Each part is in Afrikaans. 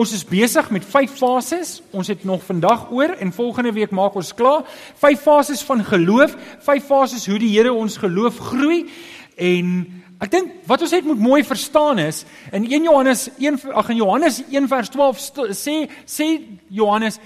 Ons is besig met 5 fases. Ons het nog vandag oor en volgende week maak ons klaar. 5 fases van geloof, 5 fases hoe die Here ons geloof groei. En ek dink wat ons net moet mooi verstaan is in 1 Johannes 1 ag in Johannes 1 vers 12 sê sê Johannes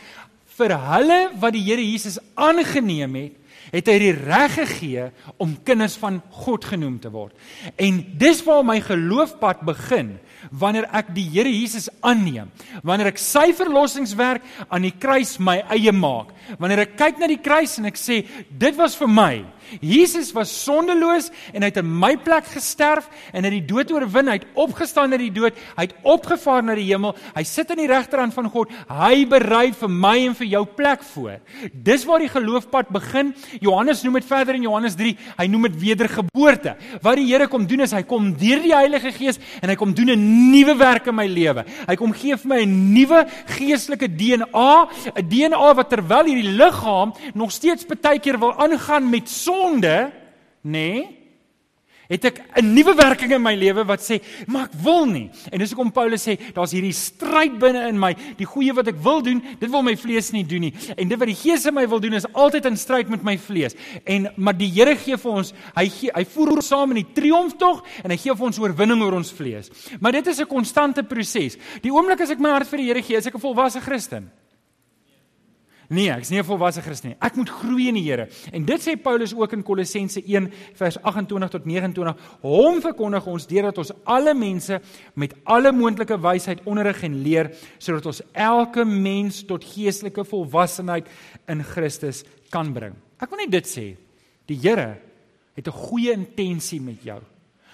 vir hulle wat die Here Jesus aangeneem het, het hy die reg gegee om kinders van God genoem te word. En dis waar my geloofpad begin wanneer ek die Here Jesus aanneem, wanneer ek sy verlossingswerk aan die kruis my eie maak, wanneer ek kyk na die kruis en ek sê dit was vir my Jesus was sondeloos en hy het in my plek gesterf en het die dood oorwin. Hy het opgestaan uit die dood. Hy het opgevaar na die hemel. Hy sit aan die regterhand van God. Hy berei vir my en vir jou plek voor. Dis waar die geloofpad begin. Johannes noem dit verder in Johannes 3. Hy noem dit wedergeboorte. Wat die Here kom doen is hy kom deur die Heilige Gees en hy kom doen 'n nuwe werk in my lewe. Hy kom gee vir my 'n nuwe geestelike DNA, 'n DNA wat terwyl hierdie liggaam nog steeds baie keer wil aangaan met sonde sonde, nê? Nee, het ek 'n nuwe werking in my lewe wat sê, "Maar ek wil nie." En dis hoekom Paulus sê, "Daar's hierdie stryd binne in my. Die goeie wat ek wil doen, dit wil my vlees nie doen nie. En dit wat die Gees in my wil doen is altyd in stryd met my vlees." En maar die Here gee vir ons, hy gee, hy voer ons saam in die triomftog en hy gee vir ons oorwinning oor ons vlees. Maar dit is 'n konstante proses. Die oomblik as ek my hart vir die Here gee, is ek 'n volwasse Christen. Nee, ek is nie 'n volwasse Christen nie. Ek moet groei in die Here. En dit sê Paulus ook in Kolossense 1 vers 28 tot 29. Hom verkondig ons deurdat ons alle mense met alle moontlike wysheid onderrig en leer sodat ons elke mens tot geestelike volwassenheid in Christus kan bring. Ek wil net dit sê. Die Here het 'n goeie intensie met jou.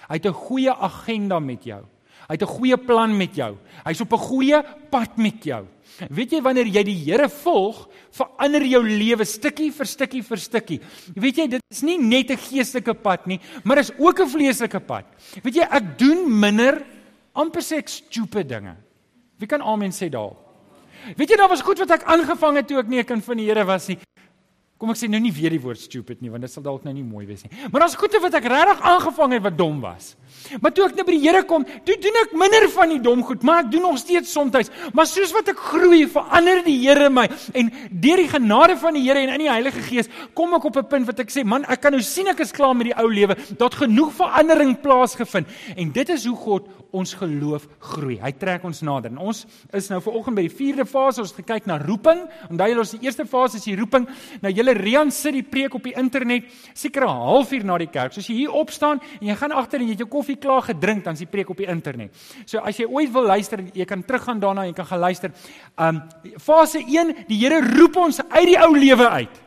Hy het 'n goeie agenda met jou. Hy het 'n goeie plan met jou. Hy's op 'n goeie pad met jou. Weet jy wanneer jy die Here volg, verander jou lewe stukkie vir stukkie vir stukkie. Weet jy, dit is nie net 'n geestelike pad nie, maar is ook 'n vleeslike pad. Weet jy, ek doen minder amper sê ek stupid dinge. Wie kan amen sê daal? Weet jy, daar was goed wat ek aangevang het toe ek nie 'n kind van die Here was nie. Kom ek sê nou nie weer die woord stupid nie want dit sal dalk nou nie mooi wees nie. Maar daar's goeie wat ek regtig aangevang het wat dom was. Maar toe ek nou by die Here kom, toe doen ek minder van die dom goed, maar ek doen nog steeds soms. Maar soos wat ek groei, verander die Here my en deur die genade van die Here en in die Heilige Gees kom ek op 'n punt wat ek sê, man, ek kan nou sien ek is klaar met die ou lewe. Daar't genoeg verandering plaasgevind en dit is hoe God ons geloof groei. Hy trek ons nader. En ons is nou vanoggend by die 4de fase. Ons het gekyk na roeping. Onthou julle ons die eerste fase is die roeping. Nou julle Rian sit die preek op die internet seker 'n halfuur na die kerk. So as jy hier opstaan en jy gaan agter en jy het jou koffie klaar gedrink, dan is die preek op die internet. So as jy ooit wil luister, jy kan teruggaan daarna jy kan gaan luister. Um fase 1, die Here roep ons uit die ou lewe uit.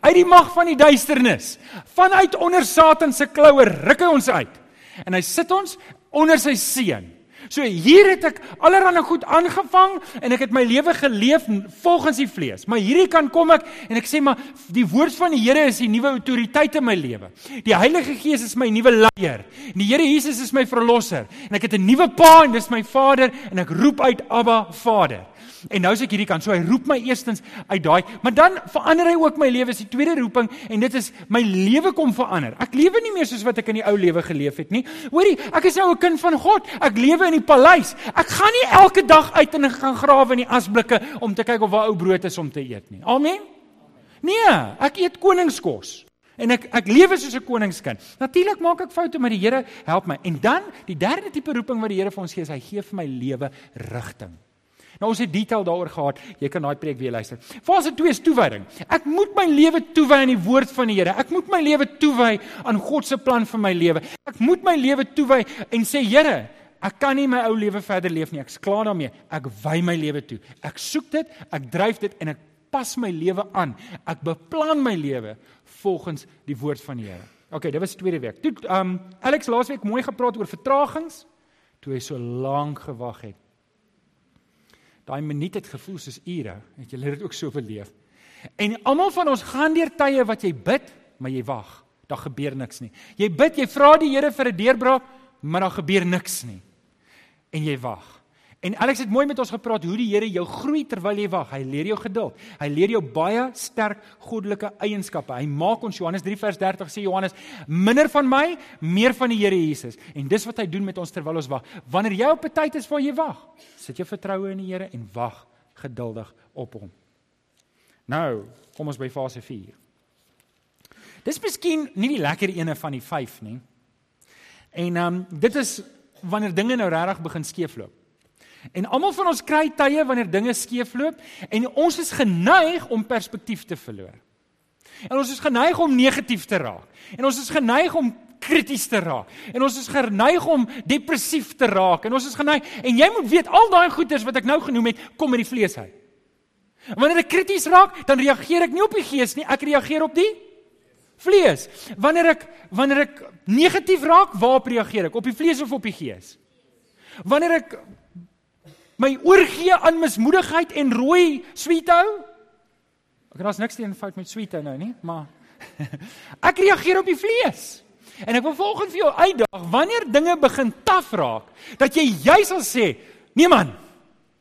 Uit die mag van die duisternis. Vanuit onder Satan se kloue ruk hy ons uit. En hy sit ons onder sy seën. So hier het ek allerlei goed aangevang en ek het my lewe geleef volgens die vlees. Maar hierdie kan kom ek en ek sê maar die woord van die Here is die nuwe autoriteit in my lewe. Die Heilige Gees is my nuwe leier. En die Here Jesus is my verlosser. En ek het 'n nuwe pa en dis my Vader en ek roep uit Abba Vader. En nou is ek hierdie kant. So hy roep my eerstens uit daai, maar dan verander hy ook my lewe. Dis die tweede roeping en dit is my lewe kom verander. Ek lewe nie meer soos wat ek in die ou lewe geleef het nie. Hoorie, ek is nou 'n kind van God. Ek lewe in die paleis. Ek gaan nie elke dag uit en gaan grawe in die asblikke om te kyk of waar ou brood is om te eet nie. Amen. Nee, ek eet koningskos. En ek ek lewe soos 'n koningskind. Natuurlik maak ek foute, maar die Here help my. En dan die derde tipe roeping wat die Here vir ons gee, is hy gee vir my lewe rigting. Nou ons het detail daaroor gehad. Jy kan daai preek weer luister. Fase 2 is toewyding. Ek moet my lewe toewy aan die woord van die Here. Ek moet my lewe toewy aan God se plan vir my lewe. Ek moet my lewe toewy en sê Here, ek kan nie my ou lewe verder leef nie. Ek's klaar daarmee. Ek wy my lewe toe. Ek soek dit, ek dryf dit en ek pas my lewe aan. Ek beplan my lewe volgens die woord van die Here. OK, dit was tweede week. Toe um Alex laasweek mooi gepraat oor vertragings toe hy so lank gewag het. Daai minuut het gevoel soos ure. Het jy dit ook so beleef? En almal van ons gaan deur tye wat jy bid, maar jy wag. daar gebeur niks nie. Jy bid, jy vra die Here vir 'n deurbraak, maar daar gebeur niks nie. En jy wag. En Alex het mooi met ons gepraat hoe die Here jou groei terwyl jy wag. Hy leer jou geduld. Hy leer jou baie sterk goddelike eienskappe. Hy maak ons Johannes 3 vers 30 sê Johannes, minder van my, meer van die Here Jesus. En dis wat hy doen met ons terwyl ons wag. Wanneer jy op 'n tyd is waar jy wag, sit jou vertroue in die Here en wag geduldig op hom. Nou, kom ons by fase 4. Dis miskien nie die lekker ene van die 5 nie. En ehm um, dit is wanneer dinge nou regtig begin skeefloop. En almal van ons kry tye wanneer dinge skeefloop en ons is geneig om perspektief te verloor. En ons is geneig om negatief te raak. En ons is geneig om krities te raak. En ons is geneig om depressief te raak. En ons is geneig en jy moet weet al daai goeders wat ek nou genoem het, kom uit die vlees uit. En wanneer ek krities raak, dan reageer ek nie op die gees nie, ek reageer op die vlees. Wanneer ek wanneer ek negatief raak, waarop reageer ek? Op die vlees of op die gees? Wanneer ek my oorgee aan mismoedigheid en rooi sweethou. Ek het niks teen fout met sweethou nou nie, maar ek reageer op die vlees. En ek wil volgens vir jou uitdaag, wanneer dinge begin taaf raak, dat jy jy sal sê, nee man,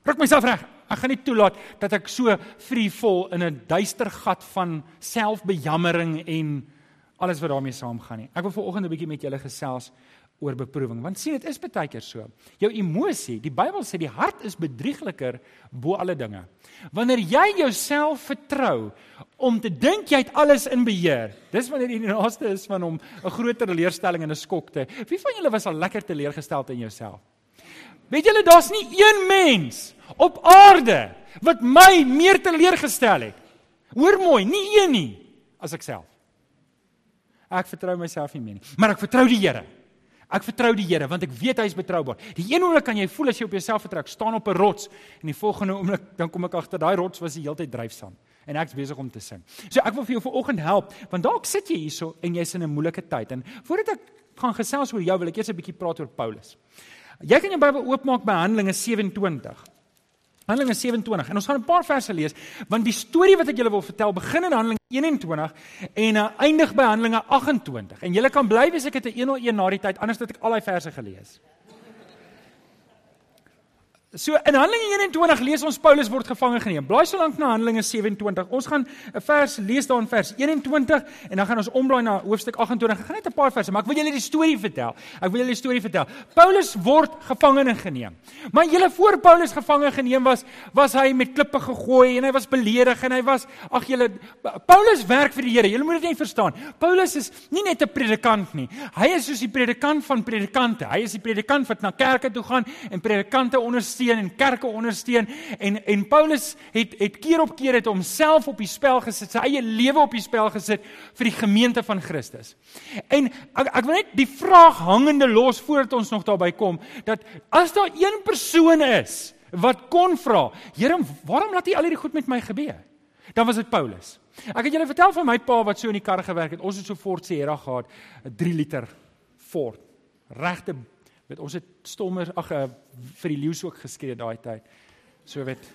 ruk myself reg. Ek gaan nie toelaat dat ek so frivol in 'n duister gat van selfbejammering en alles wat daarmee saamgaan nie. Ek wil vanoggend 'n bietjie met julle gesels oor beproewing. Want sien, dit is baie keer so. Jou emosie, die Bybel sê die hart is bedriegliker bo alle dinge. Wanneer jy jouself vertrou om te dink jy het alles in beheer, dis wanneer jy die naaste is van om 'n groter teleurstelling en 'n skok te. Wie van julle was al lekker teleurgesteld in jouself? Weet julle daar's nie een mens op aarde wat my meer teleurgestel het. Hoor mooi, nie een nie as ek self. Ek vertrou myself nie meer nie, maar ek vertrou die Here. Ek vertrou die Here want ek weet hy is betroubaar. Die een oomblik kan jy voel as jy op jouself vertrou, staan op 'n rots en die volgende oomblik dan kom ek agter daai rots was die hele tyd dryfsaam en ek's besig om te sing. So ek wil vir jou vanoggend help want dalk sit jy hierso en jy's in 'n moeilike tyd en voordat ek gaan gesels oor jou wil ek eers 'n bietjie praat oor Paulus. Jy kan jou Bybel oopmaak by Handelinge 27. Handelinge 27 en ons gaan 'n paar verse lees want die storie wat ek julle wil vertel begin in Handelinge 21 en uh, eindig by Handelinge 28 en julle kan bly wees ek het 'n 101 na die tyd anders het ek al daai verse gelees. So in Handelinge 21 lees ons Paulus word gevange geneem. Blaai so lank na Handelinge 27. Ons gaan 'n vers lees daar in vers 21 en dan gaan ons omblaai na hoofstuk 28. Ek gaan net 'n paar verse, maar ek wil julle die storie vertel. Ek wil julle die storie vertel. Paulus word gevangene geneem. Maar julle voor Paulus gevange geneem was, was hy met klippe gegooi en hy was beledig en hy was ag julle Paulus werk vir die Here. Julle moet dit net verstaan. Paulus is nie net 'n predikant nie. Hy is soos die predikant van predikante. Hy is die predikant wat na kerke toe gaan en predikante ondersteun ondersteun en kerke ondersteun en en Paulus het het keer op keer het homself op die spel gesit, sy eie lewe op die spel gesit vir die gemeente van Christus. En ek ek wil net die vraag hangende los voordat ons nog daarby kom dat as daar een persoon is wat kon vra, Here, waarom laat U al hierdie goed met my gebeur? Dan was dit Paulus. Ek het julle vertel van my pa wat so in die kar gewerk het. Ons het so Ford Sierra gehad, 'n 3 liter Ford. Regte weet ons het stommer ag uh, vir die leeu's ook geskree daai tyd. So weet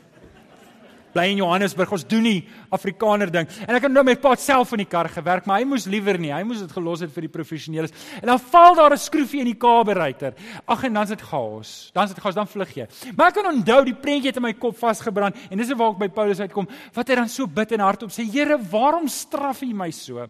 bly in Johannesburg. Ons doen nie Afrikaner ding. En ek het nou met pa self in die kar gewerk, maar hy moes liewer nie. Hy moes dit gelos het vir die professioneles. En dan val daar 'n skroefie in die kaberuiter. Ag en dan's dit chaos. Dan's dit chaos, dan vlug jy. Maar ek kan onthou die prentjie het in my kop vasgebrand en dis waar ek by Paulus uitkom. Wat hy dan so bid en hardop sê: "Here, waarom straf U my so?"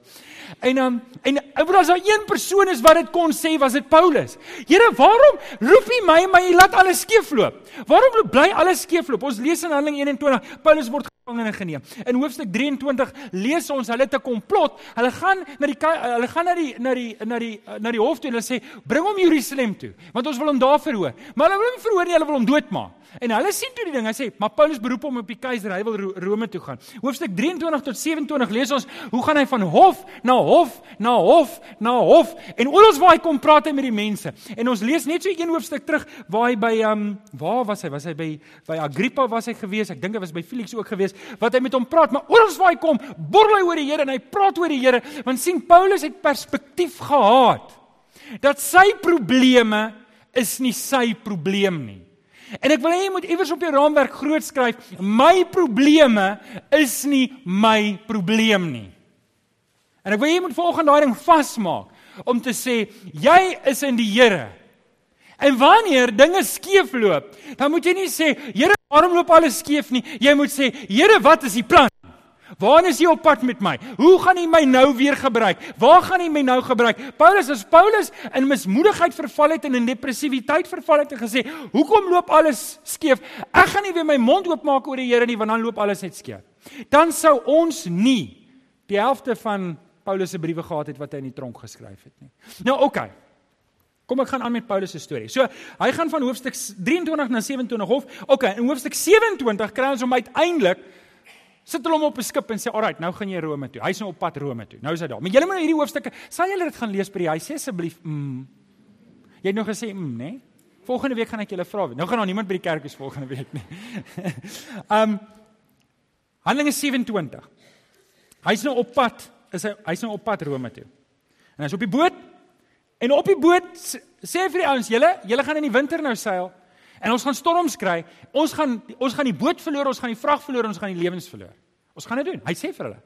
En dan um, en oor as daar een persoon is wat dit kon sê, was dit Paulus. Here, waarom roep U my maar U laat alles skeefloop? Waarom bly alles skeefloop? Ons lees in Handelinge 21 Paulus word gevangene geneem. In hoofstuk 23 lees ons hulle te komplot. Hulle gaan na die hulle gaan na die na die na die na die hof toe en hulle sê bring hom Jerusalem toe want ons wil hom daar verhoor. Maar hulle wil hom verhoor nie, hulle wil hom doodmaak. En hulle sien toe die ding. Hy sê, "Maar Paulus beroep hom op die keiser. Hy wil Rome toe gaan." Hoofstuk 23 tot 27 lees ons hoe gaan hy van hof na hof na hof na hof en oral waar hy kom praat hy met die mense. En ons lees net so een hoofstuk terug waar hy by ehm um, waar was hy? Was hy by by Agrippa was hy gewees? Ek dink hy was by Felix ook gewees wat hy met hom praat. Maar oral waar hy kom, borrel hy oor die Here en hy praat oor die Here want sien Paulus het perspektief gehad dat sy probleme is nie sy probleem nie. En ek wil hê jy moet iewers op jou raamwerk groot skryf: My probleme is nie my probleem nie. En ek wil jy moet volgende daai ding vasmaak om te sê jy is in die Here. En wanneer dinge skeefloop, dan moet jy nie sê Here, waarom loop alles skeef nie? Jy moet sê Here, wat is die plan? Waar is jy op pad met my? Hoe gaan jy my nou weer gebruik? Waar gaan jy my nou gebruik? Paulus as Paulus in mismoedigheid verval het en in depressiwiteit verval het en gesê, "Hoekom loop alles skeef? Ek gaan nie weer my mond oopmaak oor die Here nie, want dan loop alles net skeef." Dan sou ons nie die helfte van Paulus se briewe gehad het wat hy in die tronk geskryf het nie. Nou oké. Okay. Kom ek gaan aan met Paulus se storie. So, hy gaan van hoofstuk 23 na 27 hof. Oké, okay, in hoofstuk 27 kry ons hom uiteindelik sit hulle hom op 'n skip en sê, "Alright, nou gaan jy Rome toe." Hy's nou op pad Rome toe. Nou is hy daar. Maar julle moet nou hierdie hoofstukke, sal julle dit gaan lees by die huis asseblief. Mm. Jy het nog gesê, "Mm, né?" Nee? Volgende week gaan ek julle vra. Nou gaan daar niemand by die kerk is volgende week nie. um Handelinge 27. Hy's nou op pad, is hy hy's nou op pad Rome toe. En hy's op die boot. En op die boot sê vir die ouens, "Julle, julle gaan in die winter nou seil." En ons gaan storms kry. Ons gaan ons gaan die boot verloor, ons gaan die vrag verloor, ons gaan die lewens verloor. Ons gaan dit doen. Hy sê vir hulle.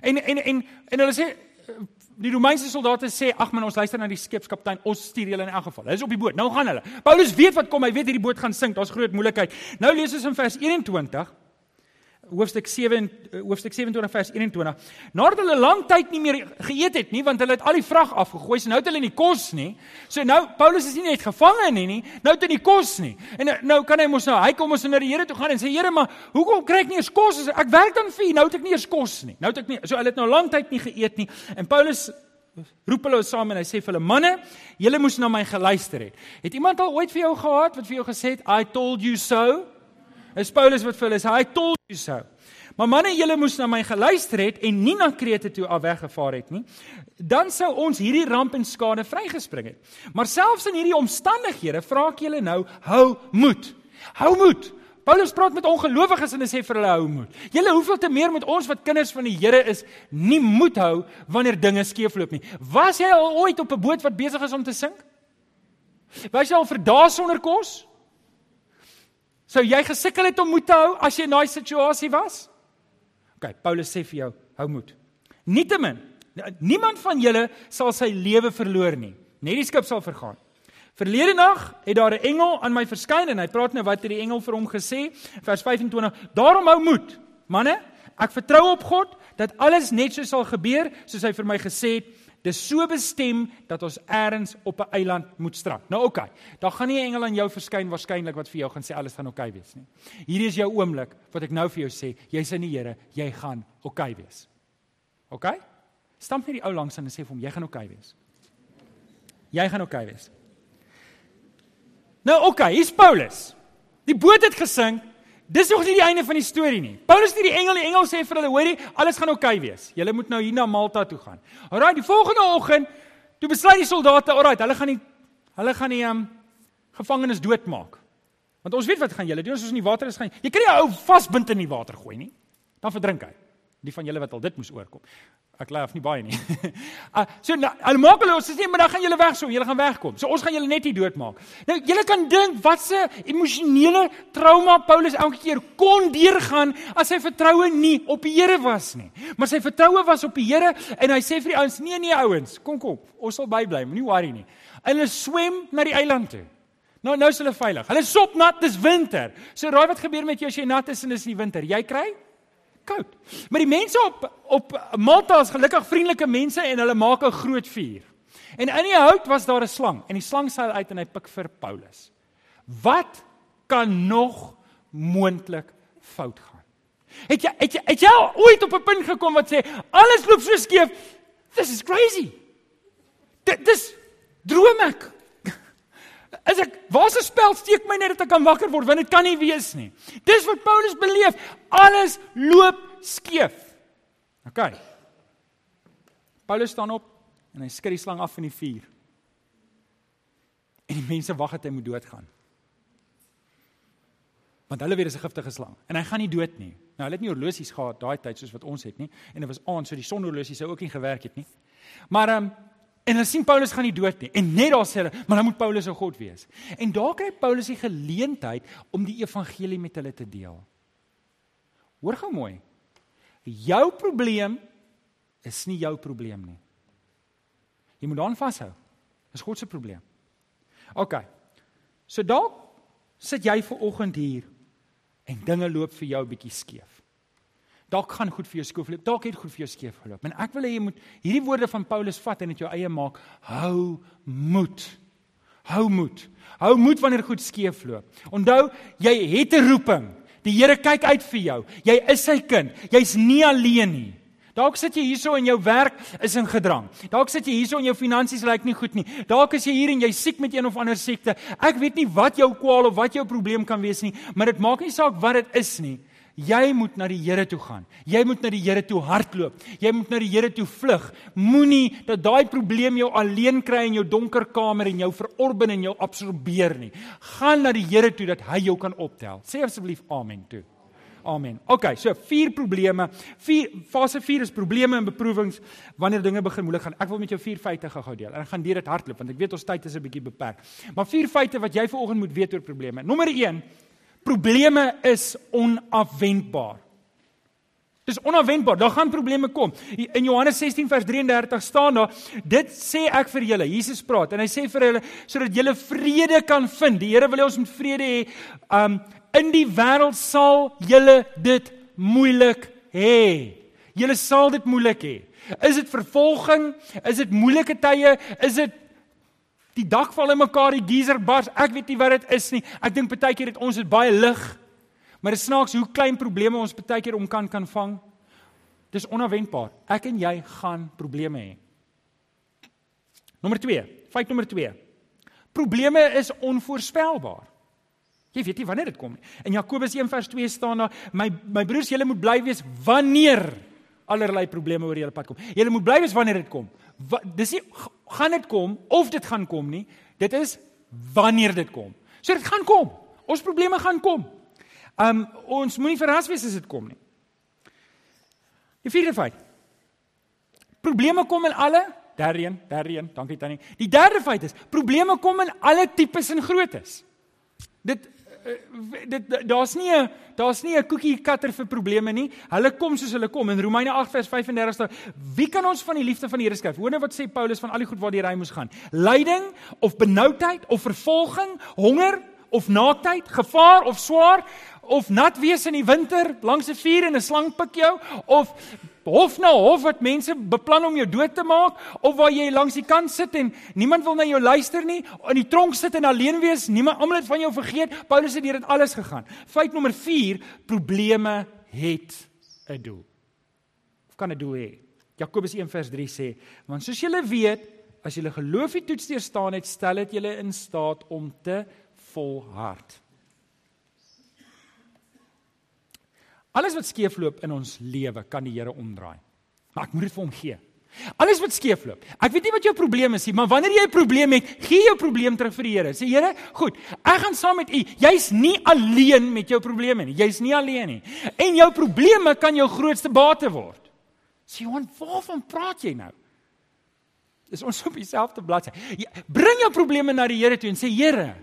En en en en hulle sê die Romeinse soldate sê ag man ons luister na die skipskaptein ons stuur julle in elk geval. Hulle is op die boot. Nou gaan hulle. Paulus weet wat kom. Hy weet hierdie boot gaan sink. Daar's groot moeilikheid. Nou lees ons in vers 21 hoofstuk 7 eh, hoofstuk 27 vers 21. Nadat hulle lank tyd nie meer geëet het nie, want hulle het al die vrag afgegooi, so nou het hulle nie kos nie. So nou Paulus is nie net gevange nie, nie nou het hy nie kos nie. En nou, nou kan hy mos nou, hy kom ons na die Here toe gaan en sê Here, maar hoekom kry ek nie eens kos? Ek werk dan vir u, nou het ek nie eens kos nie. Nou het ek nie, so hulle het nou lank tyd nie geëet nie. En Paulus roep hulle saam en hy sê vir hulle manne, julle moes na my geluister het. Het iemand al ooit vir jou gehad wat vir jou gesê het I told you so? Is Paulus wat vir hulle sê, "I told you so." Maar manne, julle moes na my geluister het en nie na Krete toe af weggevaar het nie. Dan sou ons hierdie ramp en skade vrygespring het. Maar selfs in hierdie omstandighede vra ek julle nou, hou moed. Hou moed. Paulus praat met ongelowiges en hy sê vir hulle hou moed. Julle hoeveel te meer met ons wat kinders van die Here is, nie moed hou wanneer dinge skeefloop nie. Was jy al ooit op 'n boot wat besig is om te sink? Was jy al vir dae sonder kos? Sou jy gesukkel het om moed te hou as jy in daai situasie was? OK, Paulus sê vir jou, hou moed. Nietemin, niemand van julle sal sy lewe verloor nie. Net die skip sal vergaan. Verlede nag het daar 'n engel aan my verskyn en hy praat nou wat het die engel vir hom gesê? Vers 25. Daarom hou moed, manne. Ek vertrou op God dat alles net so sal gebeur soos hy vir my gesê het. Dis so bestem dat ons eers op 'n eiland moet strand. Nou oké. Okay, daar gaan nie 'n engel aan jou verskyn waarskynlik wat vir jou gaan sê alles gaan oké okay wees nie. Hierdie is jou oomblik wat ek nou vir jou sê, jy's in die Here, jy gaan oké okay wees. Okay? Stamp net die ou langs aan en sê vir hom jy gaan oké okay wees. Jy gaan oké okay wees. Nou oké, okay, hier's Paulus. Die boot het gesink. Dis nog nie die einde van die storie nie. Paulus stuur die engel, die engel sê vir hulle, hoorie, alles gaan oukei okay wees. Julle moet nou hier na Malta toe gaan. Alraai, die volgende oggend, toe besluit die soldate, alraai, hulle gaan die hulle gaan die um, gevangenes doodmaak. Want ons weet wat gaan julle doen as ons in die water is gaan. Jy kan nie 'n ou vasbind in die water gooi nie. Dan verdrink hy. Die van julle wat al dit moes oorkom. Ek lê af nie baie nie. uh, so nou, hulle maak hulle ons sê nee, maar dan gaan julle weg so, julle gaan wegkom. So ons gaan julle net hier doodmaak. Nou julle kan dink wat se emosionele trauma Paulus elke keer kon deurgaan as sy vertroue nie op die Here was nie. Maar sy vertroue was op die Here en hy sê vir die ouens: "Nee nee ouens, kom kom, ons sal bybly, moenie worry nie." En hulle swem na die eiland toe. Nou nou is hulle veilig. Hulle sop nat, dis winter. So raai wat gebeur met jou as jy nat is en dis die winter. Jy kry koud. Maar die mense op op Malta is gelukkig vriendelike mense en hulle maak 'n groot vuur. En in die hout was daar 'n slang en die slang seil uit en hy pik vir Paulus. Wat kan nog moontlik fout gaan? Het jy het jy het jy ooit op 'n punt gekom wat sê alles loop so skeef? This is crazy. Dit dis droom ek. As ek waar's 'n spel steek my net dat ek kan wakker word want dit kan nie wees nie. Dis wat Paulus beleef. Alles loop skeef. OK. Paulus staan op en hy skud die slang af in die vuur. En die mense wag dat hy moet doodgaan. Want hulle weet dis 'n giftige slang en hy gaan nie dood nie. Nou hulle het nie horlosies gehad daai tyd soos wat ons het nie en dit was aand so die sonhorlosie sou ook nie gewerk het nie. Maar ehm um, En hulle sien Paulus gaan nie dood nie. En net daar sê hulle, maar dan moet Paulus 'n God wees. En daar kry Paulus die geleentheid om die evangelie met hulle te deel. Hoor gou mooi. Jou probleem is nie jou probleem nie. Jy moet daaraan vashou. Dis God se probleem. OK. So dalk sit jy ver oggend hier en dinge loop vir jou bietjie skeef. Dalk gaan goed vir jou skool loop. Dalk het goed vir jou skeef geloop. En ek wil hê jy moet hierdie woorde van Paulus vat en dit jou eie maak. Hou moed. Hou moed. Hou moed wanneer goed skeef loop. Onthou, jy het 'n roeping. Die Here kyk uit vir jou. Jy is sy kind. Jy's nie alleen nie. Dalk sit jy hierso en jou werk is in gedrang. Dalk sit jy hierso en jou finansies lyk nie goed nie. Dalk is jy hier en jy siek met een of ander siekte. Ek weet nie wat jou kwaal of wat jou probleem kan wees nie, maar dit maak nie saak wat dit is nie. Jy moet na die Here toe gaan. Jy moet na die Here toe hardloop. Jy moet na die Here toe vlug. Moenie dat daai probleem jou alleen kry in jou donker kamer en jou verorben en jou absorbeer nie. Gaan na die Here toe dat hy jou kan optel. Sê asseblief amen toe. Amen. OK, so vier probleme. Vier fase 4 is probleme en beproewings wanneer dinge begin moeilik gaan. Ek wil met jou vier feite gou deel. En ek gaan deur dit hardloop want ek weet ons tyd is 'n bietjie beperk. Maar vier feite wat jy vanoggend moet weet oor probleme. Nommer 1. Probleme is onafwendbaar. Dis onafwendbaar. Daar gaan probleme kom. In Johannes 16 vers 33 staan daar: "Dit sê ek vir julle." Jesus praat en hy sê vir hulle sodat julle vrede kan vind. Die Here wil hê ons moet vrede hê. Um In die wêreld sal julle dit moeilik hê. Julle sal dit moeilik hê. Is dit vervolging? Is dit moeilike tye? Is dit die dak val in mekaar, die geyser bars? Ek weet nie wat dit is nie. Ek dink baie keer het ons dit baie lig. Maar dit snaaks hoe klein probleme ons baie keer om kan kan vang. Dis onverwendbaar. Ek en jy gaan probleme hê. Nommer 2, feit nommer 2. Probleme is onvoorspelbaar. Jy weet nie wanneer dit kom nie. In Jakobus 1:2 staan daar: "My my broers, julle moet bly wees wanneer allerlei probleme oor julle pad kom. Julle moet bly wees wanneer dit kom. Wat, dis nie gaan dit kom of dit gaan kom nie. Dit is wanneer dit kom. So dit gaan kom. Ons probleme gaan kom. Um ons moenie verras wees as dit kom nie. Die vierde feit. Probleme kom in alle derde een, derde een, dankie tannie. Die derde feit is probleme kom in alle tipes en groottes. Dit dit daar's nie 'n daar's nie 'n cookie cutter vir probleme nie. Hulle kom soos hulle kom. In Romeine 8 vers 35 staan: Wie kan ons van die liefde van die Here skryf? Hoor nou wat sê Paulus van al die goed waartoe hy moes gaan. Lyding of benoudheid of vervolging, honger of naaktheid, gevaar of swaar of nat wees in die winter langs 'n vuur en 'n slang pik jou of hof na hof wat mense beplan om jou dood te maak of waar jy langs die kant sit en niemand wil na jou luister nie, in die tronk sit en alleen wees, niemand almal het van jou vergeet. Paulus het deur dit alles gegaan. Feit nommer 4, probleme het 'n doel. Of kan 'n doel hê? Jakobus 1 vers 3 sê, want soos julle weet, as julle geloof die toets deurstaan het, stel dit julle in staat om te volhard. Alles wat skeefloop in ons lewe kan die Here omdraai. Maar ek moet dit vir hom gee. Alles wat skeefloop. Ek weet nie wat jou probleem is nie, maar wanneer jy 'n probleem het, gee jou probleem terug vir die Here. Sê Here, goed, ek gaan saam met U. Jy's nie alleen met jou probleme nie. Jy's nie alleen nie. En jou probleme kan jou grootste bate word. Sê Johan, waarvan praat jy nou? Dis ons op dieselfde bladsy. Bring jou probleme na die Here toe en sê Here,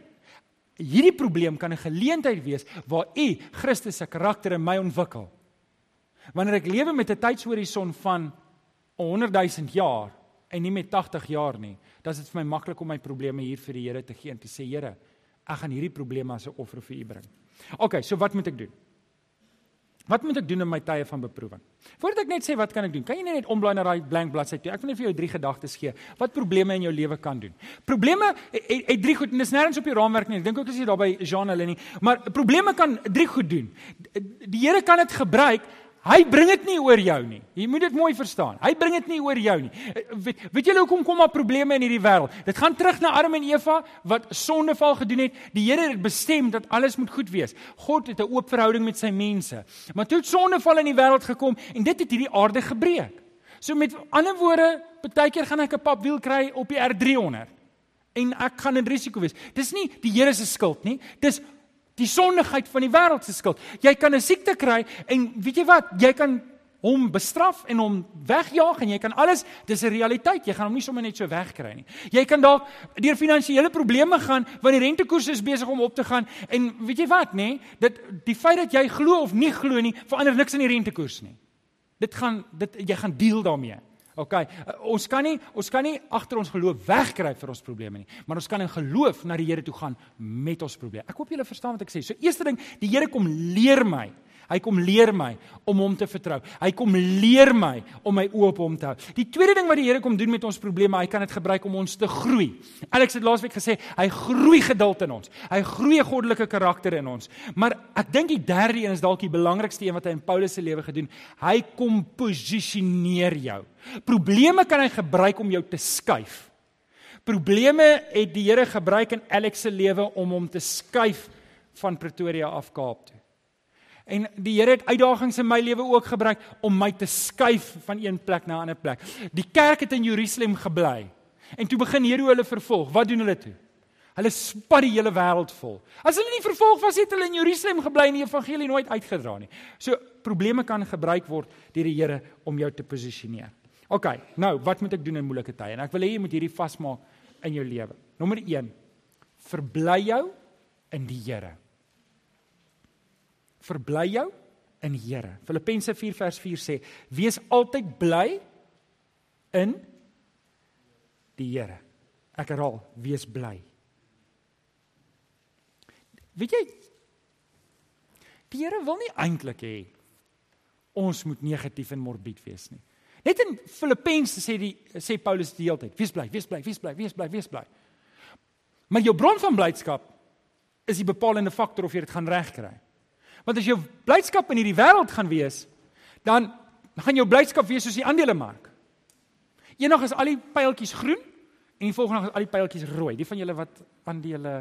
hierdie probleem kan 'n geleentheid wees waar u Christus se karakter in my ontwikkel. Wanneer ek lewe met 'n tydshorison van 100 000 jaar en nie met 80 jaar nie, dan is dit vir my maklik om my probleme hier vir die Here te gee en te sê Here, ek gaan hierdie probleme as 'n offer vir u bring. OK, so wat moet ek doen? Wat moet ek doen in my tye van beproewing? Voordat ek net sê wat kan ek doen, kan jy net omblaai na daai blank bladsy toe. Ek wil net vir jou drie gedagtes gee wat probleme in jou lewe kan doen. Probleme het, het drie goed en dis nêrens op die raamwerk nie. Ek dink ook as jy daar by Jean hulle nie, maar probleme kan drie goed doen. Die Here kan dit gebruik Hy bring dit nie oor jou nie. Jy moet dit mooi verstaan. Hy bring dit nie oor jou nie. Weet, weet julle hoekom kom daar probleme in hierdie wêreld? Dit gaan terug na Adam en Eva wat sondeval gedoen het. Die Here het bestem dat alles moet goed wees. God het 'n oop verhouding met sy mense. Maar toe het sondeval in die wêreld gekom en dit het hierdie aarde gebreek. So met ander woorde, baie keer gaan ek 'n papwiel kry op die R300 en ek gaan in risiko wees. Dis nie die Here se skuld nie. Dis die sondigheid van die wêreld se skuld. Jy kan 'n siekte kry en weet jy wat? Jy kan hom bestraf en hom wegjaag en jy kan alles, dis 'n realiteit. Jy gaan hom nie sommer net so wegkry nie. Jy kan dalk deur finansiële probleme gaan wanneer die rentekoers is besig om op te gaan en weet jy wat, nê? Dit die feit dat jy glo of nie glo nie, verander niks aan die rentekoers nie. Dit gaan dit jy gaan deel daarmee. OK, uh, ons kan nie ons kan nie agter ons geloof wegkry vir ons probleme nie, maar ons kan in geloof na die Here toe gaan met ons probleme. Ek hoop julle verstaan wat ek sê. So eerste ding, die Here kom leer my Hy kom leer my om hom te vertrou. Hy kom leer my om my oë op hom te hou. Die tweede ding wat die Here kom doen met ons probleme, hy kan dit gebruik om ons te groei. Alex het laasweek gesê, hy groei geduld in ons. Hy groei goddelike karakter in ons. Maar ek dink die derde een is dalk die belangrikste een wat hy in Paulus se lewe gedoen. Hy kom posisioneer jou. Probleme kan hy gebruik om jou te skuif. Probleme het die Here gebruik in Alex se lewe om hom te skuif van Pretoria af Kaap toe. En die Here het uitdagings in my lewe ook gebruik om my te skuif van een plek na 'n ander plek. Die kerk het in Jerusalem gebly. En toe begin Here hulle vervolg. Wat doen hulle toe? Hulle spat die hele wêreld vol. As hulle nie vervolg was het hulle in Jerusalem gebly en die evangelie nooit uitgedra nie. So probleme kan gebruik word deur die Here om jou te posisioneer. OK, nou, wat moet ek doen in moeilike tye? En ek wil hê jy moet hierdie vasmaak in jou lewe. Nommer 1. Verbly jou in die Here verbly jou in Here. Filippense 4 vers 4 sê: "Wees altyd bly in die Here." Ek herhaal, wees bly. Weet jy Die Here wil nie eintlik hê ons moet negatief en morbied wees nie. Net in Filippense sê die sê Paulus die hele tyd: "Wees bly, wees bly, wees bly, wees bly, wees bly." Maar jou bron van blydskap is die bepalende faktor of jy dit gaan regkry. Want as jou blydskap in hierdie wêreld gaan wees, dan gaan jou blydskap wees soos die aandelemark. Eendag is al die pyltjies groen en die volgende dag is al die pyltjies rooi. Die van julle wat aandele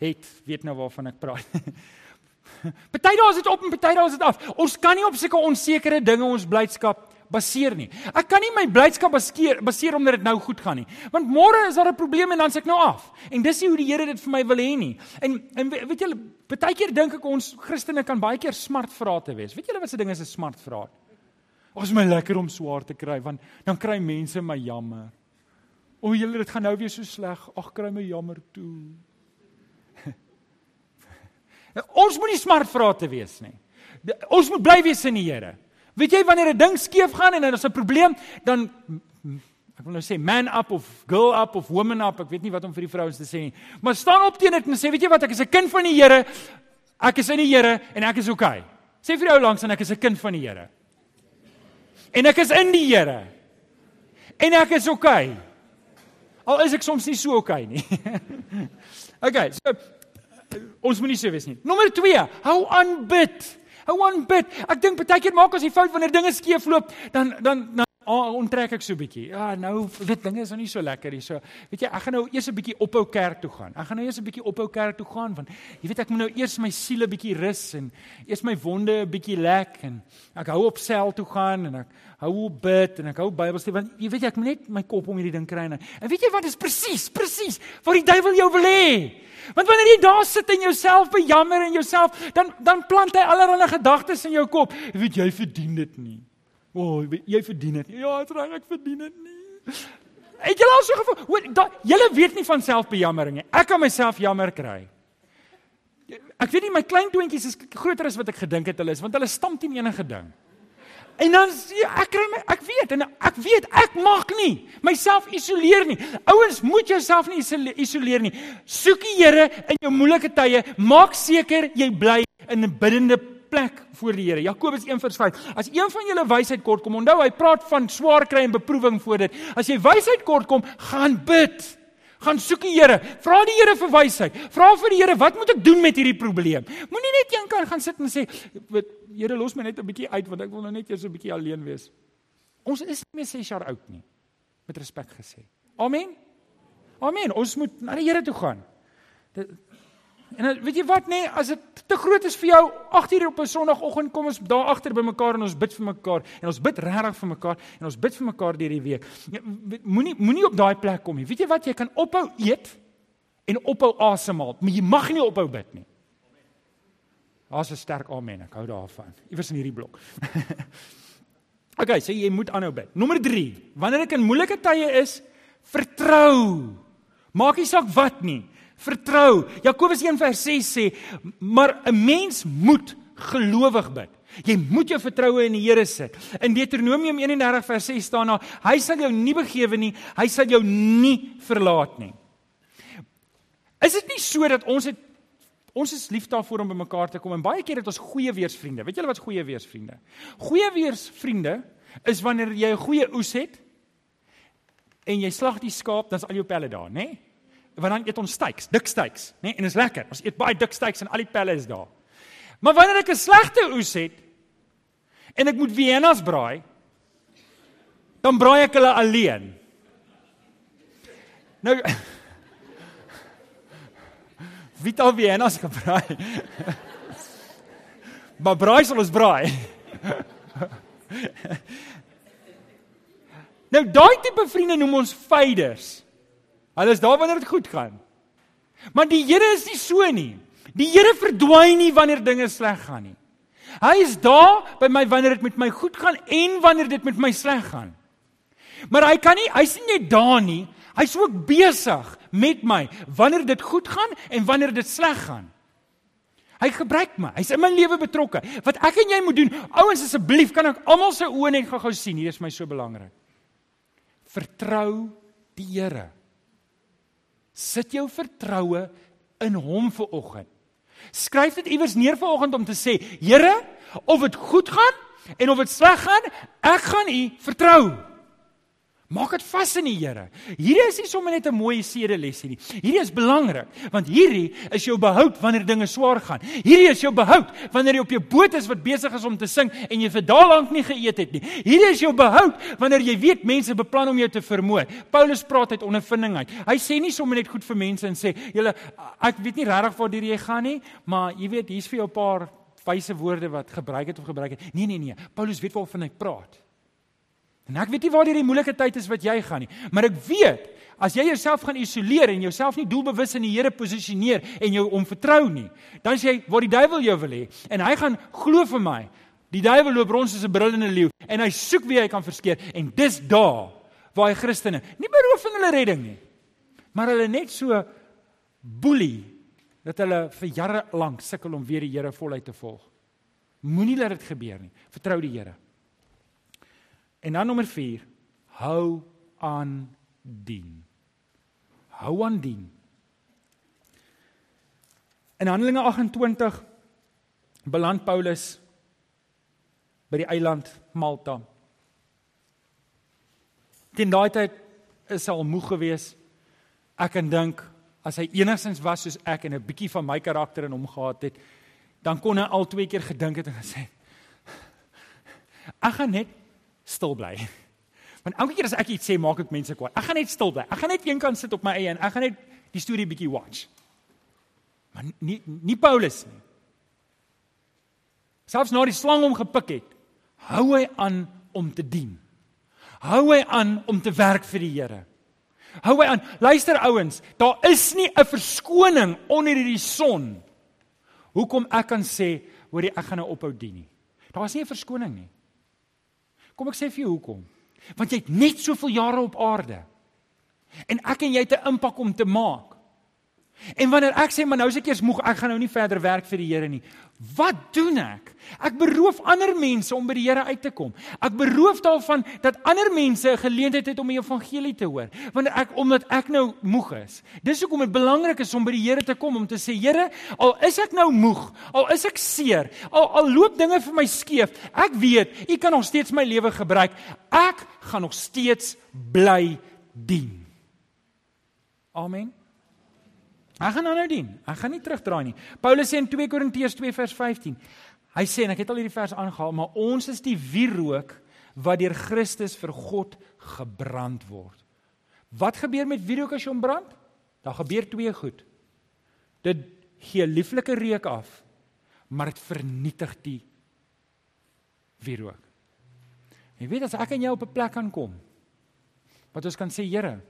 het, weet nou waarvan ek praat. Party dae is dit op en party dae is dit af. Ons kan nie op sulke onsekere dinge ons blydskap baseer nie. Ek kan nie my blydskap baseer baseer omdat dit nou goed gaan nie. Want môre is daar 'n probleem en dan s'ek nou af. En dis nie hoe die Here dit vir my wil hê nie. En en weet julle, baie keer dink ek ons Christene kan baie keer smart vrae te wees. Weet julle wat se ding is 'n smart vraag? Ons is my lekker om swaar te kry want dan kry mense my jammer. O, julle dit gaan nou weer so sleg. Ag, kry my jammer toe. ons moet nie smart vrae te wees nie. Ons moet bly wees in die Here. Weet jy wanneer 'n ding skeef gaan en dan is 'n probleem, dan ek wil nou sê man up of girl up of woman up, ek weet nie wat om vir die vrouens te sê nie. Maar staan op teen dit en sê, weet jy wat, ek is 'n kind van die Here. Ek is in die Here en ek is okay. Sê vir jou langs en ek is 'n kind van die Here. En ek is in die Here. En ek is okay. Al is ek soms nie so okay nie. okay, so ons moenie so wees nie. Nommer 2, hou aan bid. Hou aan bid. Ek dink baie keer maak ons die fout wanneer dinge skeefloop, dan dan dan oh, onttrek ek so 'n bietjie. Ja, nou weet dinge is nou nie so lekker nie. So, weet jy, ek gaan nou eers 'n bietjie ophou kerk toe gaan. Ek gaan nou eers 'n bietjie ophou kerk toe gaan want jy weet ek moet nou eers my siele bietjie rus en eers my wonde 'n bietjie lek en ek hou op sel toe gaan en ek hou op bid en ek hou Bybelstudie want jy weet jy ek moet net my kop om hierdie ding kry en en weet jy wat is presies presies wat die duiwel jou wil hê? Want wanneer jy daar sit en jouself bejammer en jouself, dan dan plant hy allerlei gedagtes in jou kop. Weet jy verdien dit nie. O, oh, jy verdien dit. Ja, dit reg ek verdien dit nie. Het jy al so gevoel? Hoor, jy weet nie van selfbejammering nie. Ek kan myself jammer kry. Ek weet nie my klein toontjies is groter as wat ek gedink het hulle is, want hulle stamp teen enige ding. En dan sê ek kry my ek weet en ek weet ek mag nie myself isoleer nie. Ouens, moet jouself nie isoleer nie. Soek die Here in jou moeilike tye. Maak seker jy bly in 'n biddende plek voor die Here. Jakobus 1:5. As een van julle wysheid kort kom, onthou hy praat van swaar kry en beproewing voor dit. As jy wysheid kort kom, gaan bid gaan soek die Here. Vra die Here vir wysheid. Vra vir die Here, wat moet ek doen met hierdie probleem? Moenie net een kan gaan sit en sê, Here, los my net 'n bietjie uit want ek wil nou net eers 'n bietjie alleen wees. Ons is nie meer 6 jaar oud nie. Met respek gesê. Amen. Amen. Ons moet na die Here toe gaan. Dit En weet jy wat nê, nee, as dit te groot is vir jou, 8uur op 'n Sondagoggend kom ons daar agter by mekaar en ons bid vir mekaar en ons bid regtig vir mekaar en ons bid vir mekaar deur die week. Ja, moenie moenie op daai plek kom nie. Weet jy wat, jy kan ophou eet en ophou asemhaal, maar jy mag nie ophou bid nie. Daar's 'n sterk amen, ek hou daarvan. Iewers in hierdie blok. okay, so jy moet aanhou bid. Nommer 3, wanneer ek in moeilike tye is, vertrou. Maak nie saak wat nie vertrou. Jakobus 1:6 sê, maar 'n mens moet gelowig bid. Jy moet jou vertroue in die Here sit. In Deuteronomium 31 vers 6 staan daar: Hy sal jou nie begewe nie, hy sal jou nie verlaat nie. Is dit nie so dat ons het ons is lief daarvoor om bymekaar te kom en baie keer het ons goeie weersvriende. Weet julle wat goeie weersvriende? Goeie weersvriende is wanneer jy 'n goeie oes het en jy slag die skaap, dan's al jou pelle daar, né? Nee? Want dan eet ons steaks, dik steaks, né? Nee? En is lekker. Ons eet baie dik steaks en al die pelle is daar. Maar wanneer ek 'n slegte oes het en ek moet Viennas braai, dan braai ek hulle alleen. Nou Wie het al Viennas gebraai? maar braai sal ons braai. nou daai tipe vriende noem ons faders. Hulle is daar wanneer dit goed gaan. Maar die Here is nie so nie. Die Here verdwyn nie wanneer dinge sleg gaan nie. Hy is daar by my wanneer dit met my goed gaan en wanneer dit met my sleg gaan. Maar hy kan nie, hy's nie net daar nie. Hy's ook besig met my wanneer dit goed gaan en wanneer dit sleg gaan. Hy gebruik my. Hy's in my lewe betrokke. Wat ek en jy moet doen, ouens asseblief, kan ek almal se oë net gou-gou sien. Hier is my so belangrik. Vertrou die Here. Sit jou vertroue in hom vir oggend. Skryf dit iewers neer vir oggend om te sê, Here, of dit goed gaan en of dit sleg gaan, ek gaan U vertrou. Maak dit vas in die Here. Hierdie is nie sommer net 'n mooi sedelessie nie. Hierdie is belangrik want hierdie is jou behoud wanneer dinge swaar gaan. Hierdie is jou behoud wanneer jy op jou boot is wat besig is om te sing en jy vir daal lank nie geëet het nie. Hierdie is jou behoud wanneer jy weet mense beplan om jou te vermoor. Paulus praat uit ondervinding uit. Hy sê nie sommer net goed vir mense en sê, "Julle ek weet nie regtig waar jy gaan nie, maar jy weet, hier's vir jou 'n paar wyse woorde wat gebruik het of gebruik het." Nee, nee, nee. Paulus weet waarvan hy praat. En ek weet nie waar die moeilike tyd is wat jy gaan nie, maar ek weet as jy jouself gaan isoleer en jouself nie doelbewus in die Here posisioneer en jou om vertrou nie, dan sê jy waar die duiwel jou wil hê en hy gaan glo vir my. Die duiwel loop rond soos 'n brullende leeu en hy soek wie hy kan verskeer en dis daar waar hy Christene nie beroof van hulle redding nie, maar hulle net so boelie dat hulle vir jare lank sukkel om weer die Here voluit te volg. Moenie laat dit gebeur nie. Vertrou die Here. En dan nommer 4, hou aan dien. Hou aan dien. In Handelinge 28 beland Paulus by die eiland Malta. Teen daai tyd is hy al moeg geweest. Ek kan dink as hy enigstens was soos ek en 'n bietjie van my karakter in hom gehad het, dan kon hy al twee keer gedink het en gesê: "Ek gaan net stil bly. Want elke keer as ek iets sê, maak ek mense kwaad. Ek gaan net stil bly. Ek gaan net eenkant sit op my eie en ek gaan net die storie bietjie watch. Maar nie nie Paulus nie. Selfs na die slang hom gepik het, hou hy aan om te dien. Hou hy aan om te werk vir die Here. Hou hy aan. Luister ouens, daar is nie 'n verskoning onder hierdie son. Hoekom ek kan sê, hoorie, ek gaan nou ophou dien nie. Daar's nie 'n verskoning nie. Kom ek sê vir jou hoekom? Want jy het net soveel jare op aarde. En ek en jy het 'n impak om te maak. En wanneer ek sê maar nou is ek eers moeg, ek gaan nou nie verder werk vir die Here nie. Wat doen ek? Ek beroof ander mense om by die Here uit te kom. Ek beroof daarvan dat ander mense 'n geleentheid het om die evangelie te hoor. Wanneer ek omdat ek nou moeg is. Dis hoekom dit belangrik is om by die Here te kom om te sê Here, al is ek nou moeg, al is ek seer, al al loop dinge vir my skeef, ek weet U kan nog steeds my lewe gebruik. Ek gaan nog steeds bly dien. Amen. Ek gaan aanhou dien. Ek gaan nie terugdraai nie. Paulus sê in 2 Korintiërs 2 vers 15. Hy sê en ek het al hierdie vers aangehaal, maar ons is die wierook wat deur Christus vir God gebrand word. Wat gebeur met wierook as jy hom brand? Daar gebeur twee goed. Dit gee lieflike reuk af, maar dit vernietig die wierook. Jy weet as ek en jy op 'n plek kan kom wat ons kan sê Here,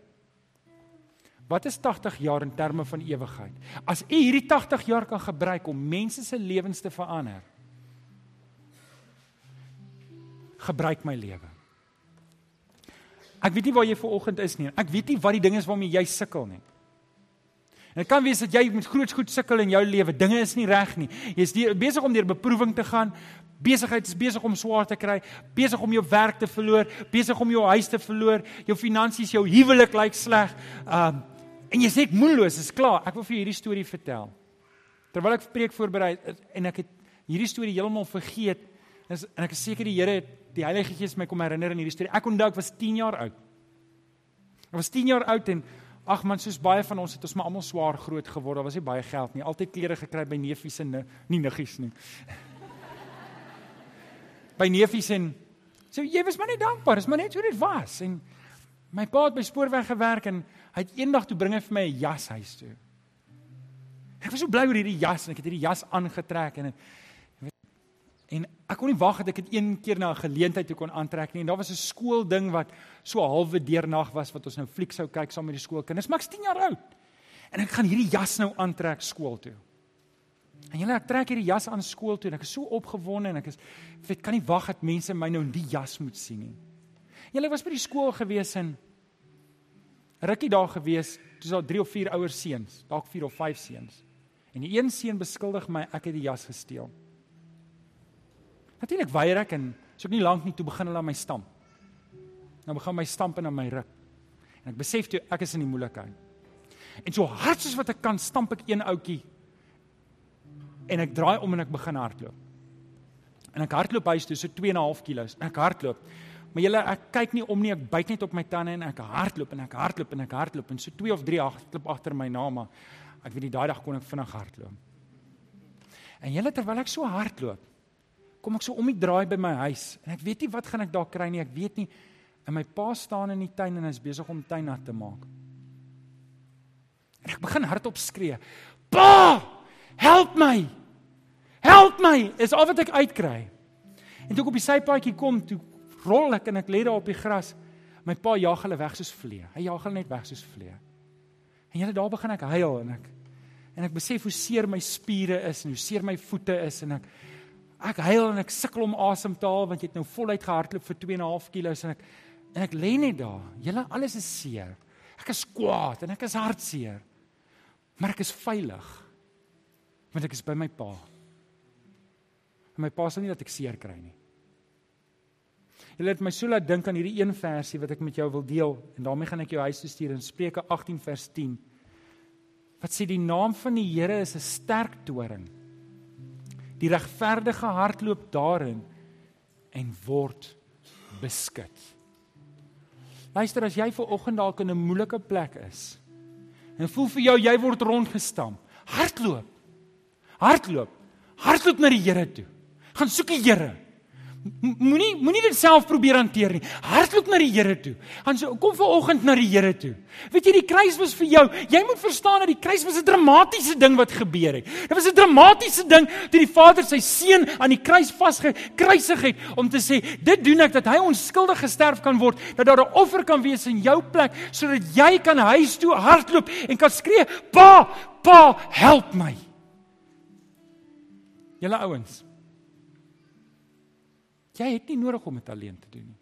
Wat is 80 jaar in terme van ewigheid? As u hierdie 80 jaar kan gebruik om mense se lewens te verander. Gebruik my lewe. Ek weet nie waar jy ver oggend is nie. Ek weet nie wat die ding is waarmee jy sukkel nie. En dit kan wees dat jy met groot goed sukkel in jou lewe. Dinge is nie reg nie. Jy's besig om deur beproewing te gaan. Besigheid is besig om swaar te kry, besig om jou werk te verloor, besig om jou huis te verloor, jou finansies, jou huwelik lyk sleg. Um en jy sê ek moedeloos, is klaar. Ek wil vir hierdie storie vertel. Terwyl ek preek voorberei en ek het hierdie storie heeltemal vergeet, is en ek is seker die Here die Heilige Gees my kom herinner aan hierdie storie. Ek onthou ek was 10 jaar oud. Ek was 10 jaar oud en ag man, soos baie van ons het ons maar almal swaar groot geword. Daar was nie baie geld nie. Altyd klere gekry by neefies en nie niggies nie. by neefies en so jy was maar net dankbaar. Dis maar net hoe dit was. En my pa het by spoorweg gewerk en hy het eendag toe bring hy vir my 'n jas huis toe. Ek was so bly oor hierdie jas en ek het hierdie jas aangetrek en en ek kon nie wag dat ek dit een keer na 'n geleentheid toe kon aantrek nie. En daar was 'n skoolding wat so halwe deernag was wat ons nou fliek sou kyk saam met die skoolkinders. Maar ek's 10 jaar oud. En ek gaan hierdie jas nou aantrek skool toe. En julle ek trek hierdie jas aan skool toe en ek is so opgewonde en ek is ek kan nie wag dat mense my nou in die jas moet sien nie. Julle was by die skool gewees en rukkie daar gewees, dis al 3 of 4 ouer seuns, dalk 4 of 5 seuns. En die een seun beskuldig my ek het die jas gesteel. Natuurlik weier ek en so ek nie lank nie toe begin hulle aan my stamp. Nou begin my stamp en aan my ruk. En ek besef toe ek is in die moeilikheid. En so hard soos wat ek kan stamp ek een ouetjie. En ek draai om en ek begin hardloop. En ek hardloop huis toe so 2.5 kg. Ek hardloop. Maar julle ek kyk nie om nie, ek byt net op my tande en ek hardloop en ek hardloop en ek hardloop en so 2 of 3 hardloop agter my na maar ek weet nie daai dag kon ek vinnig hardloop. En julle terwyl ek so hardloop, kom ek so om die draai by my huis en ek weet nie wat gaan ek daar kry nie. Ek weet nie en my pa staan in die tuin en hy is besig om tuin nat te maak. En ek begin hardop skree. Pa! Help my! Help my! Is al wat ek uitkry. En toe ek op die sypaadjie kom, toe rol ek en ek lê daar op die gras. My pa jaag hulle weg soos vlee. Hy jaag hulle net weg soos vlee. En julle daar begin ek huil en ek en ek besef hoe seer my spiere is en hoe seer my voete is en ek ek huil en ek sukkel om asem te haal want jy het nou voluit gehardloop vir 2 en 'n half kg en ek en ek lê net daar. Julle alles is seer. Ek is kwaad en ek is hartseer. Maar ek is veilig. Want ek is by my pa. En my pa sal nie dat ek seer kry nie. Julle het my so laat dink aan hierdie een versie wat ek met jou wil deel en daarmee gaan ek jou huis toe stuur in Spreuke 18 vers 10. Wat sê die naam van die Here is 'n sterk toring. Die regverdige hardloop daarin en word beskik. Luister as jy ver oggend dalk in 'n moeilike plek is en voel vir jou jy word rondgestamp. Hardloop. Hardloop. Hardloop na die Here toe. Gaan soek die Here. Moenie moenie dit self probeer hanteer nie. Hardloop na die Here toe. So kom vanoggend na die Here toe. Weet jy die kruis was vir jou. Jy moet verstaan dat die kruis was 'n dramatiese ding wat gebeur het. Dit was 'n dramatiese ding toe die Vader sy seun aan die kruis vasgekruisig het om te sê dit doen ek dat hy onskuldig gesterf kan word, dat daar 'n offer kan wees in jou plek sodat jy kan huis toe hardloop en kan skree, "Pa, pa, help my." Julle ouens, Jy het nie nodig om dit alleen te doen nie.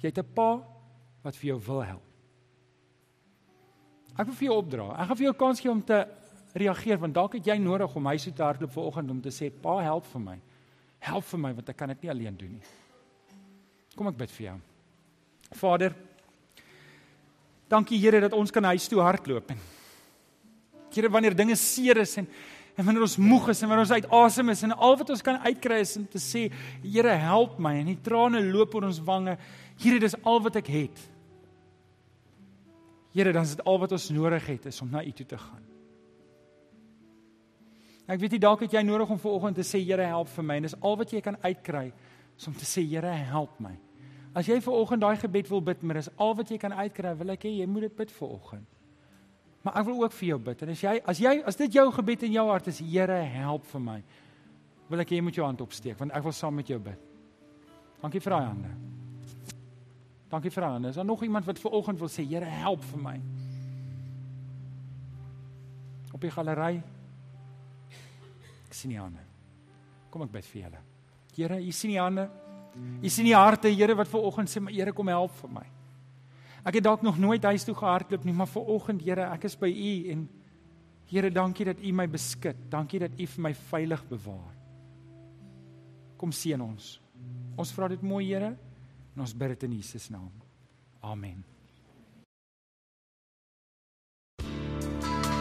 Jy het 'n pa wat vir jou wil help. Ek wil vir jou opdra. Ek gaan vir jou kans gee om te reageer want dalk het jy nodig om huis toe te hardloop vanoggend om te sê pa help vir my. Help vir my want ek kan dit nie alleen doen nie. Kom ek bid vir jou. Vader, dankie Here dat ons kan huis toe hardloop en Here wanneer dinge seer is en En wanneer ons moeg is en wanneer ons uit asem is en al wat ons kan uitkry is om te sê, Here, help my en die trane loop oor ons wange. Here, dis al wat ek het. Here, dan is dit al wat ons nodig het is om na U toe te gaan. Ek weet nie dalk het jy nodig om vanoggend te sê, Here, help vir my en dis al wat jy kan uitkry is om te sê, Here, help my. As jy vanoggend daai gebed wil bid, maar dis al wat jy kan uitkry, wil ek hê jy moet dit bid vanoggend. Maar ek wil ook vir jou bid. En as jy as jy as dit jou gebed in jou hart is, Here, help vir my. Wil ek hê jy moet jou hand opsteek want ek wil saam met jou bid. Dankie vir daai hande. Dankie vir daai hande. Is daar nog iemand wat ver oggend wil sê, Here, help vir my? Op die galery. Ek sien die hande. Kom ek bid vir julle. Here, u sien die hande. U sien die harte, Here, wat ver oggend sê, Here, kom help vir my. Ek het dalk nog nooit huis toe gehardloop nie, maar vir oggend, Here, ek is by U en Here, dankie dat U my beskud. Dankie dat U vir my veilig bewaar. Kom seën ons. Ons vra dit mooi, Here, en ons bid dit in Jesus naam. Amen.